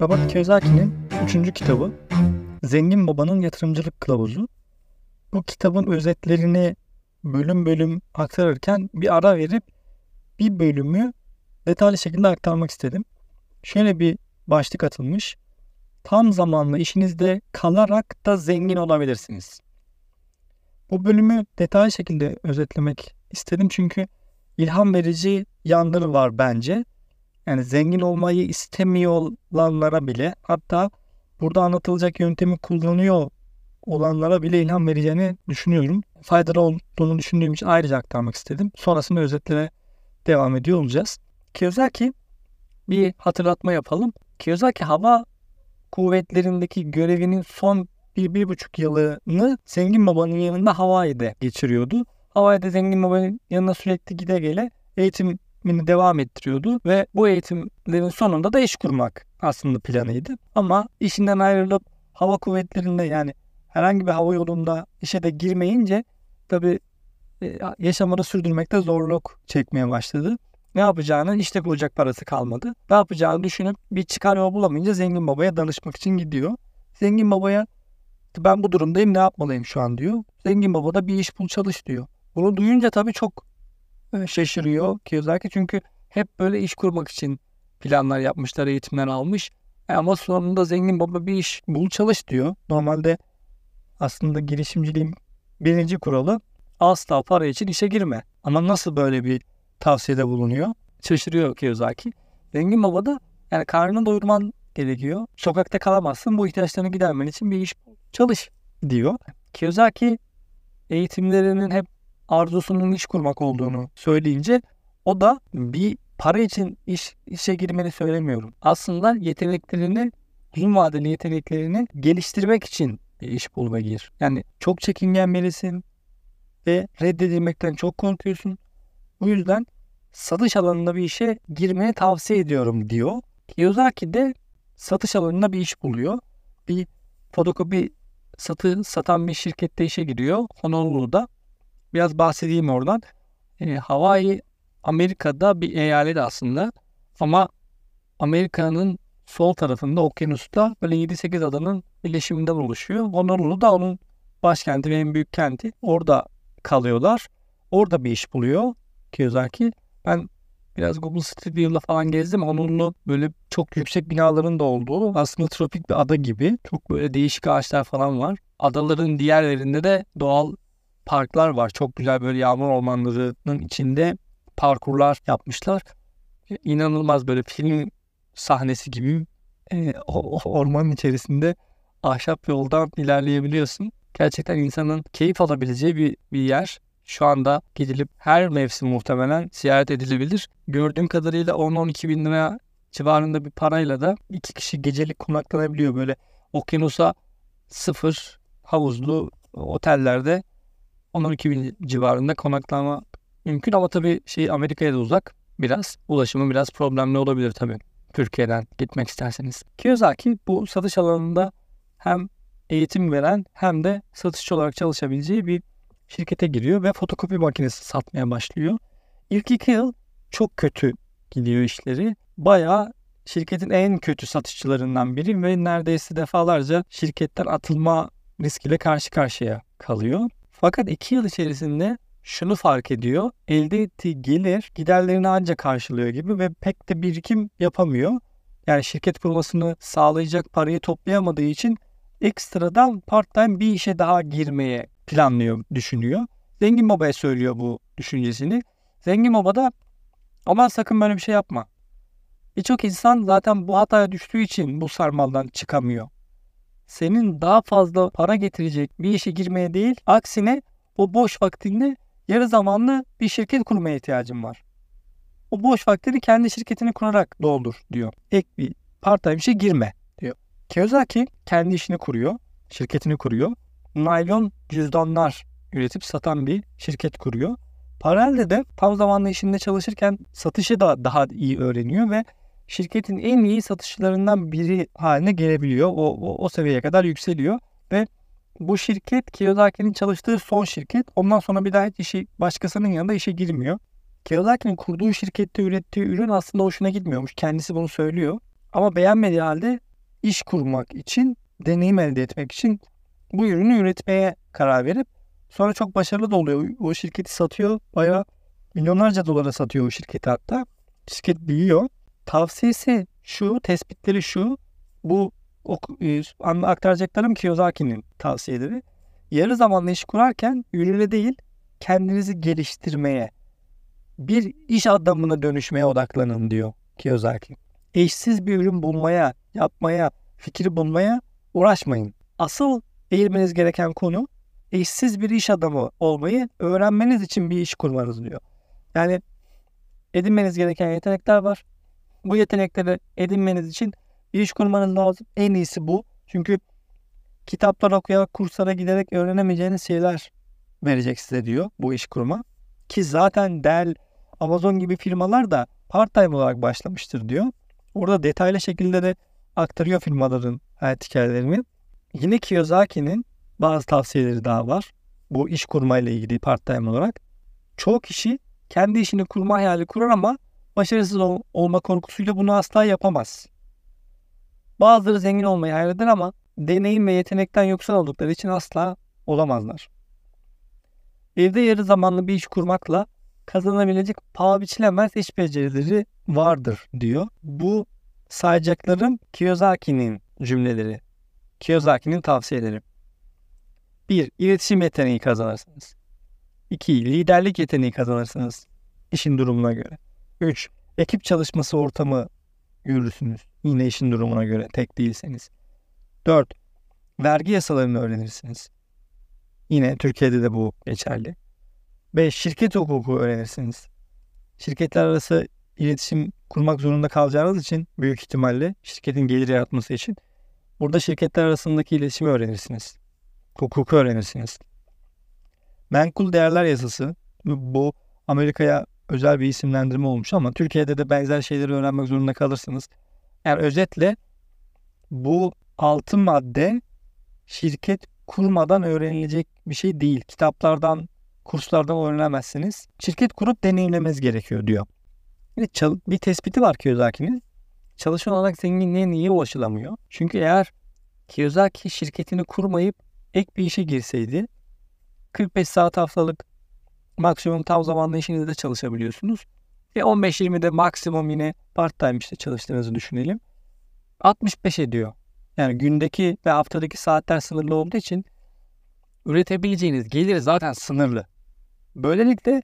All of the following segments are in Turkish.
Robert Kiyosaki'nin üçüncü kitabı Zengin Babanın Yatırımcılık Kılavuzu. Bu kitabın özetlerini bölüm bölüm aktarırken bir ara verip bir bölümü detaylı şekilde aktarmak istedim. Şöyle bir başlık atılmış. Tam zamanlı işinizde kalarak da zengin olabilirsiniz. Bu bölümü detaylı şekilde özetlemek istedim çünkü ilham verici yanları var bence. Yani zengin olmayı istemiyorlara bile hatta burada anlatılacak yöntemi kullanıyor olanlara bile ilham vereceğini düşünüyorum. Faydalı olduğunu düşündüğüm için ayrıca aktarmak istedim. Sonrasında özetlere devam ediyor olacağız. Kiyosaki bir hatırlatma yapalım. Kiyosaki hava kuvvetlerindeki görevinin son bir, bir buçuk yılını Zengin Baba'nın yanında Hawaii'de geçiriyordu. Hawaii'de Zengin Baba'nın yanına sürekli gide gele eğitimini devam ettiriyordu ve bu eğitimlerin sonunda da iş kurmak aslında planıydı. Ama işinden ayrılıp hava kuvvetlerinde yani herhangi bir hava yolunda işe de girmeyince tabi e, yaşamını sürdürmekte zorluk çekmeye başladı. Ne yapacağını işte bulacak parası kalmadı. Ne yapacağını düşünüp bir çıkar yol bulamayınca zengin babaya danışmak için gidiyor. Zengin babaya ben bu durumdayım ne yapmalıyım şu an diyor. Zengin baba da bir iş bul çalış diyor. Bunu duyunca tabii çok şaşırıyor Kiyosaki çünkü hep böyle iş kurmak için planlar yapmışlar, eğitimler almış. E ama sonunda zengin baba bir iş bul çalış diyor. Normalde aslında girişimciliğin birinci kuralı asla para için işe girme. Ama nasıl böyle bir tavsiyede bulunuyor? Şaşırıyor Kiyosaki. Zengin baba da yani karnını doyurman gerekiyor. Sokakta kalamazsın. Bu ihtiyaçlarını gidermen için bir iş çalış diyor. Kiyosaki eğitimlerinin hep arzusunun iş kurmak olduğunu söyleyince o da bir para için iş işe girmeni söylemiyorum. Aslında yeteneklerini uzun vadeli yeteneklerini geliştirmek için bir iş bulma gir. Yani çok çekingen birisin ve reddedilmekten çok korkuyorsun. Bu yüzden satış alanında bir işe girmeni tavsiye ediyorum diyor. Kiyosaki de satış alanında bir iş buluyor. Bir fotokopi satı satan bir şirkette işe giriyor. Honolulu'da. Biraz bahsedeyim oradan. E, Hawaii Amerika'da bir eyalet aslında. Ama Amerika'nın sol tarafında okyanusta böyle 7-8 adanın birleşiminden oluşuyor. Honolulu da onun başkenti ve en büyük kenti. Orada kalıyorlar. Orada bir iş buluyor Kiyosaki. Ben biraz Google Street falan gezdim. Honolulu böyle çok yüksek binaların da olduğu aslında tropik bir ada gibi. Çok böyle değişik ağaçlar falan var. Adaların diğerlerinde de doğal parklar var. Çok güzel böyle yağmur ormanlarının içinde parkurlar yapmışlar. İnanılmaz böyle film sahnesi gibi e, o, o ormanın içerisinde ahşap yoldan ilerleyebiliyorsun. Gerçekten insanın keyif alabileceği bir, bir yer. Şu anda gidilip her mevsim muhtemelen ziyaret edilebilir. Gördüğüm kadarıyla 10-12 bin lira civarında bir parayla da iki kişi gecelik konaklanabiliyor. Böyle okyanusa sıfır havuzlu otellerde 10-12 bin civarında konaklama mümkün ama tabii şey Amerika'ya da uzak biraz. Ulaşımı biraz problemli olabilir tabii. Türkiye'den gitmek isterseniz. Kiyosaki bu satış alanında hem eğitim veren hem de satışçı olarak çalışabileceği bir şirkete giriyor ve fotokopi makinesi satmaya başlıyor. İlk iki yıl çok kötü gidiyor işleri. Bayağı şirketin en kötü satışçılarından biri ve neredeyse defalarca şirketten atılma riskiyle karşı karşıya kalıyor. Fakat iki yıl içerisinde şunu fark ediyor. Elde ettiği gelir giderlerini ancak karşılıyor gibi ve pek de birikim yapamıyor. Yani şirket kurmasını sağlayacak parayı toplayamadığı için ekstradan part time bir işe daha girmeye planlıyor, düşünüyor. Zengin Baba'ya söylüyor bu düşüncesini. Zengin Baba da aman sakın böyle bir şey yapma. Birçok insan zaten bu hataya düştüğü için bu sarmaldan çıkamıyor. Senin daha fazla para getirecek bir işe girmeye değil, aksine o boş vaktinde yarı zamanlı bir şirket kurmaya ihtiyacın var. O boş vaktini kendi şirketini kurarak doldur diyor. Ek bir part time işe girme diyor. Kiyosaki kendi işini kuruyor, şirketini kuruyor. Naylon cüzdanlar üretip satan bir şirket kuruyor. Paralelde de tam zamanlı işinde çalışırken satışı da daha iyi öğreniyor ve şirketin en iyi satışçılarından biri haline gelebiliyor. O, o, o seviyeye kadar yükseliyor ve bu şirket Kiyosaki'nin çalıştığı son şirket. Ondan sonra bir daha hiç işi başkasının yanında işe girmiyor. Kiyosaki'nin kurduğu şirkette ürettiği ürün aslında hoşuna gitmiyormuş. Kendisi bunu söylüyor. Ama beğenmediği halde iş kurmak için, deneyim elde etmek için bu ürünü üretmeye karar verip sonra çok başarılı da oluyor. O şirketi satıyor. Bayağı milyonlarca dolara satıyor o şirketi hatta. Şirket büyüyor. Tavsiyesi şu, tespitleri şu. Bu e, aktaracaklarım Kiyosaki'nin tavsiyeleri. Yarı zamanlı iş kurarken ürüne değil kendinizi geliştirmeye, bir iş adamına dönüşmeye odaklanın diyor Kiyosaki. Eşsiz bir ürün bulmaya, yapmaya, fikri bulmaya uğraşmayın. Asıl eğilmeniz gereken konu eşsiz bir iş adamı olmayı öğrenmeniz için bir iş kurmanız diyor. Yani edinmeniz gereken yetenekler var. Bu yetenekleri edinmeniz için iş kurmanız lazım. En iyisi bu. Çünkü kitaplar okuyarak, kurslara giderek öğrenemeyeceğiniz şeyler verecek size diyor bu iş kurma. Ki zaten Dell, Amazon gibi firmalar da part-time olarak başlamıştır diyor. Orada detaylı şekilde de aktarıyor firmaların hayat hikayelerini. Yine Kiyosaki'nin bazı tavsiyeleri daha var. Bu iş kurmayla ilgili part-time olarak. Çoğu kişi kendi işini kurma hayali kurar ama başarısız ol- olma korkusuyla bunu asla yapamaz. Bazıları zengin olmayı hayal eder ama deneyim ve yetenekten yoksun oldukları için asla olamazlar. Evde yarı zamanlı bir iş kurmakla kazanabilecek paha biçilemez iş becerileri vardır diyor. Bu sayacaklarım Kiyosaki'nin cümleleri. Kiyosaki'nin tavsiyeleri. 1. İletişim yeteneği kazanırsınız. 2. Liderlik yeteneği kazanırsınız. İşin durumuna göre. 3. Ekip çalışması ortamı görürsünüz. Yine işin durumuna göre tek değilseniz. 4. Vergi yasalarını öğrenirsiniz. Yine Türkiye'de de bu geçerli. 5. Şirket hukuku öğrenirsiniz. Şirketler arası iletişim kurmak zorunda kalacağınız için büyük ihtimalle şirketin gelir yaratması için burada şirketler arasındaki iletişimi öğrenirsiniz. Hukuku öğrenirsiniz. Menkul değerler yasası bu Amerika'ya özel bir isimlendirme olmuş ama Türkiye'de de benzer şeyleri öğrenmek zorunda kalırsınız. Yani özetle bu altı madde şirket kurmadan öğrenilecek bir şey değil. Kitaplardan, kurslardan öğrenemezsiniz. Şirket kurup deneyimlemeniz gerekiyor diyor. Bir, bir tespiti var Kiyosaki'nin. Çalışan olarak zenginliğe niye ulaşılamıyor? Çünkü eğer Kiyosaki şirketini kurmayıp ek bir işe girseydi 45 saat haftalık maksimum tam zamanlı işinizde çalışabiliyorsunuz. Ve 15-20'de maksimum yine part time işte çalıştığınızı düşünelim. 65 ediyor. Yani gündeki ve haftadaki saatler sınırlı olduğu için üretebileceğiniz gelir zaten sınırlı. Böylelikle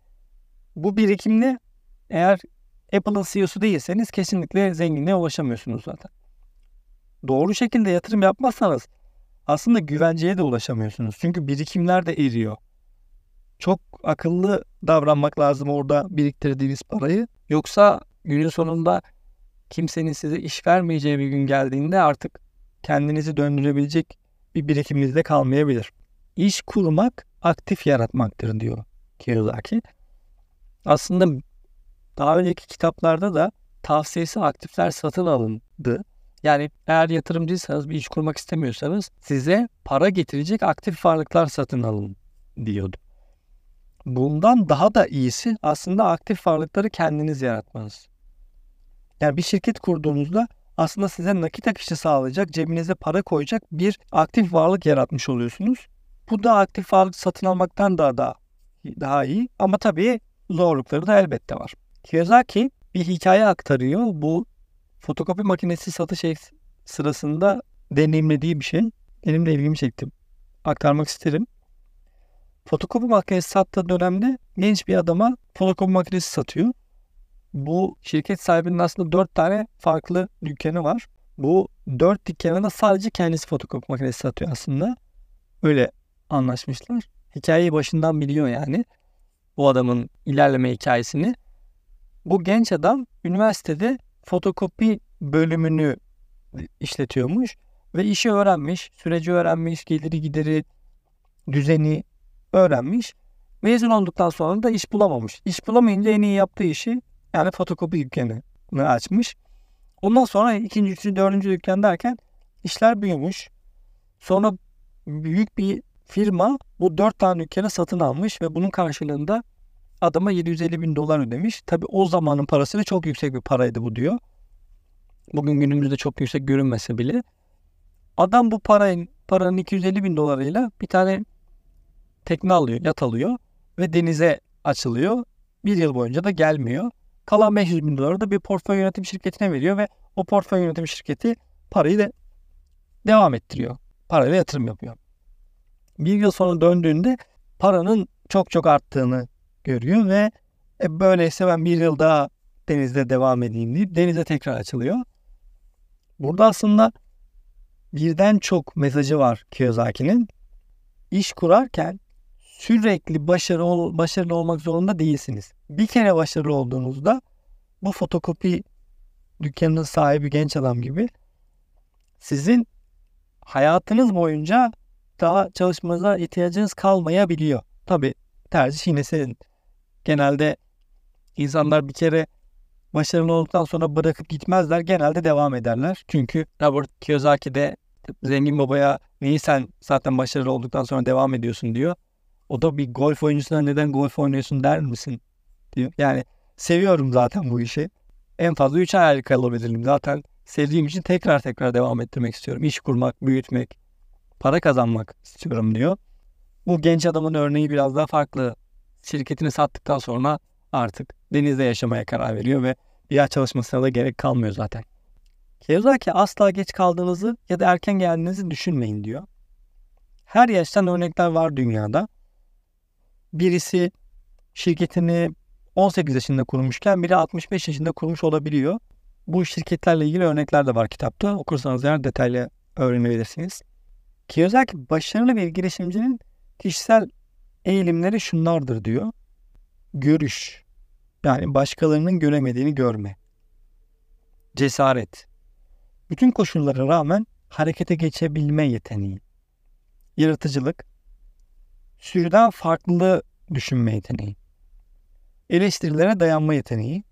bu birikimle eğer Apple'ın CEO'su değilseniz kesinlikle zenginliğe ulaşamıyorsunuz zaten. Doğru şekilde yatırım yapmazsanız aslında güvenceye de ulaşamıyorsunuz. Çünkü birikimler de eriyor. Çok akıllı davranmak lazım orada biriktirdiğiniz parayı. Yoksa günün sonunda kimsenin size iş vermeyeceği bir gün geldiğinde artık kendinizi döndürebilecek bir birikiminizde kalmayabilir. İş kurmak aktif yaratmaktır diyor Kiyosaki. Aslında daha önceki kitaplarda da tavsiyesi aktifler satın alındı. Yani eğer yatırımcıysanız bir iş kurmak istemiyorsanız size para getirecek aktif varlıklar satın alın diyordu. Bundan daha da iyisi aslında aktif varlıkları kendiniz yaratmanız. Yani bir şirket kurduğunuzda aslında size nakit akışı sağlayacak, cebinize para koyacak bir aktif varlık yaratmış oluyorsunuz. Bu da aktif varlık satın almaktan daha da daha iyi ama tabii zorlukları da elbette var. Kiyosaki bir hikaye aktarıyor. Bu fotokopi makinesi satış sırasında deneyimlediği bir şey. Benim de ilgimi çekti. Aktarmak isterim. Fotokopi makinesi sattığı dönemde genç bir adama fotokopi makinesi satıyor. Bu şirket sahibinin aslında dört tane farklı dükkanı var. Bu dört dükkana sadece kendisi fotokopi makinesi satıyor aslında. Öyle anlaşmışlar. Hikayeyi başından biliyor yani. Bu adamın ilerleme hikayesini. Bu genç adam üniversitede fotokopi bölümünü işletiyormuş ve işi öğrenmiş, süreci öğrenmiş, geliri gideri, düzeni öğrenmiş. Mezun olduktan sonra da iş bulamamış. İş bulamayınca en iyi yaptığı işi yani fotokopi dükkanını açmış. Ondan sonra ikinci, üçüncü, dördüncü dükkan derken işler büyümüş. Sonra büyük bir firma bu dört tane dükkanı satın almış ve bunun karşılığında adama 750 bin dolar ödemiş. Tabi o zamanın parasıyla çok yüksek bir paraydı bu diyor. Bugün günümüzde çok yüksek görünmese bile Adam bu parayın paranın 250 bin dolarıyla bir tane tekne alıyor, yat alıyor ve denize açılıyor. Bir yıl boyunca da gelmiyor. Kalan 500 bin doları da bir portföy yönetim şirketine veriyor ve o portföy yönetim şirketi parayı da devam ettiriyor. Parayla yatırım yapıyor. Bir yıl sonra döndüğünde paranın çok çok arttığını görüyor ve e, böyleyse ben bir yıl daha denizde devam edeyim deyip denize tekrar açılıyor. Burada aslında birden çok mesajı var Kiyosaki'nin. İş kurarken sürekli başarılı, başarılı olmak zorunda değilsiniz. Bir kere başarılı olduğunuzda bu fotokopi dükkanının sahibi genç adam gibi sizin hayatınız boyunca daha çalışmanıza ihtiyacınız kalmayabiliyor. Tabi tercih yine senin. Genelde insanlar bir kere başarılı olduktan sonra bırakıp gitmezler. Genelde devam ederler. Çünkü Robert Kiyosaki de zengin babaya neyi sen zaten başarılı olduktan sonra devam ediyorsun diyor. O da bir golf oyuncusuna neden golf oynuyorsun der misin diyor. Yani seviyorum zaten bu işi. En fazla 3 ay kalabilirim. Zaten sevdiğim için tekrar tekrar devam ettirmek istiyorum. İş kurmak, büyütmek, para kazanmak istiyorum diyor. Bu genç adamın örneği biraz daha farklı. Şirketini sattıktan sonra artık denizde yaşamaya karar veriyor ve bir çalışmasına da gerek kalmıyor zaten. Kiyosaki asla geç kaldığınızı ya da erken geldiğinizi düşünmeyin diyor. Her yaştan örnekler var dünyada. Birisi şirketini 18 yaşında kurmuşken biri 65 yaşında kurmuş olabiliyor. Bu şirketlerle ilgili örnekler de var kitapta. Okursanız eğer detaylı öğrenebilirsiniz. Kiyosaki başarılı bir girişimcinin kişisel eğilimleri şunlardır diyor. Görüş. Yani başkalarının göremediğini görme. Cesaret. Bütün koşullara rağmen harekete geçebilme yeteneği. Yaratıcılık. Sürüden farklı düşünme yeteneği. Eleştirilere dayanma yeteneği.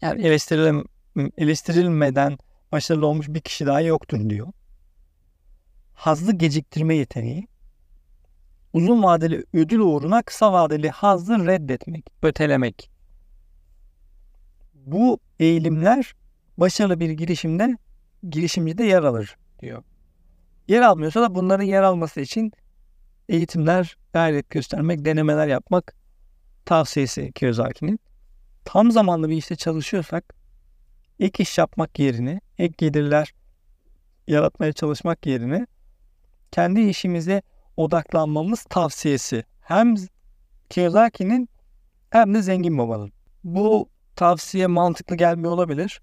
Yani eleştirilem, eleştirilmeden başarılı olmuş bir kişi daha yoktur diyor. Hazlı geciktirme yeteneği. Uzun vadeli ödül uğruna kısa vadeli hazzı reddetmek, ötelemek. Bu eğilimler başarılı bir girişimde girişimcide yer alır diyor. Yer almıyorsa da bunların yer alması için eğitimler, gayret göstermek, denemeler yapmak tavsiyesi Kiyosaki'nin. Tam zamanlı bir işte çalışıyorsak ek iş yapmak yerine, ek gelirler yaratmaya çalışmak yerine kendi işimize odaklanmamız tavsiyesi. Hem Kiyosaki'nin hem de Zengin Baba'nın. Bu tavsiye mantıklı gelmiyor olabilir.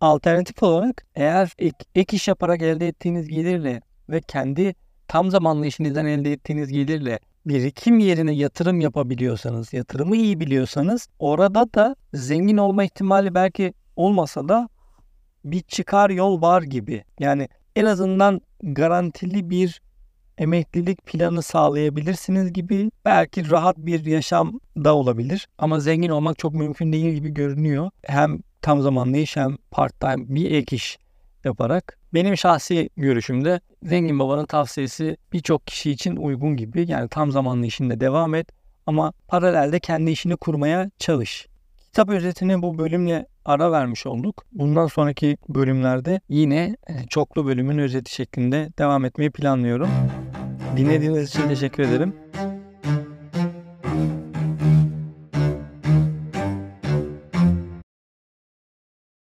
Alternatif olarak eğer ek, ek iş yaparak elde ettiğiniz gelirle ve kendi tam zamanlı işinizden elde ettiğiniz gelirle birikim yerine yatırım yapabiliyorsanız, yatırımı iyi biliyorsanız orada da zengin olma ihtimali belki olmasa da bir çıkar yol var gibi. Yani en azından garantili bir emeklilik planı sağlayabilirsiniz gibi belki rahat bir yaşam da olabilir. Ama zengin olmak çok mümkün değil gibi görünüyor. Hem tam zamanlı iş hem part time bir ek iş yaparak. Benim şahsi görüşümde zengin babanın tavsiyesi birçok kişi için uygun gibi. Yani tam zamanlı işinde devam et ama paralelde kendi işini kurmaya çalış. Kitap özetini bu bölümle ara vermiş olduk. Bundan sonraki bölümlerde yine e, çoklu bölümün özeti şeklinde devam etmeyi planlıyorum. Dinlediğiniz için teşekkür ederim.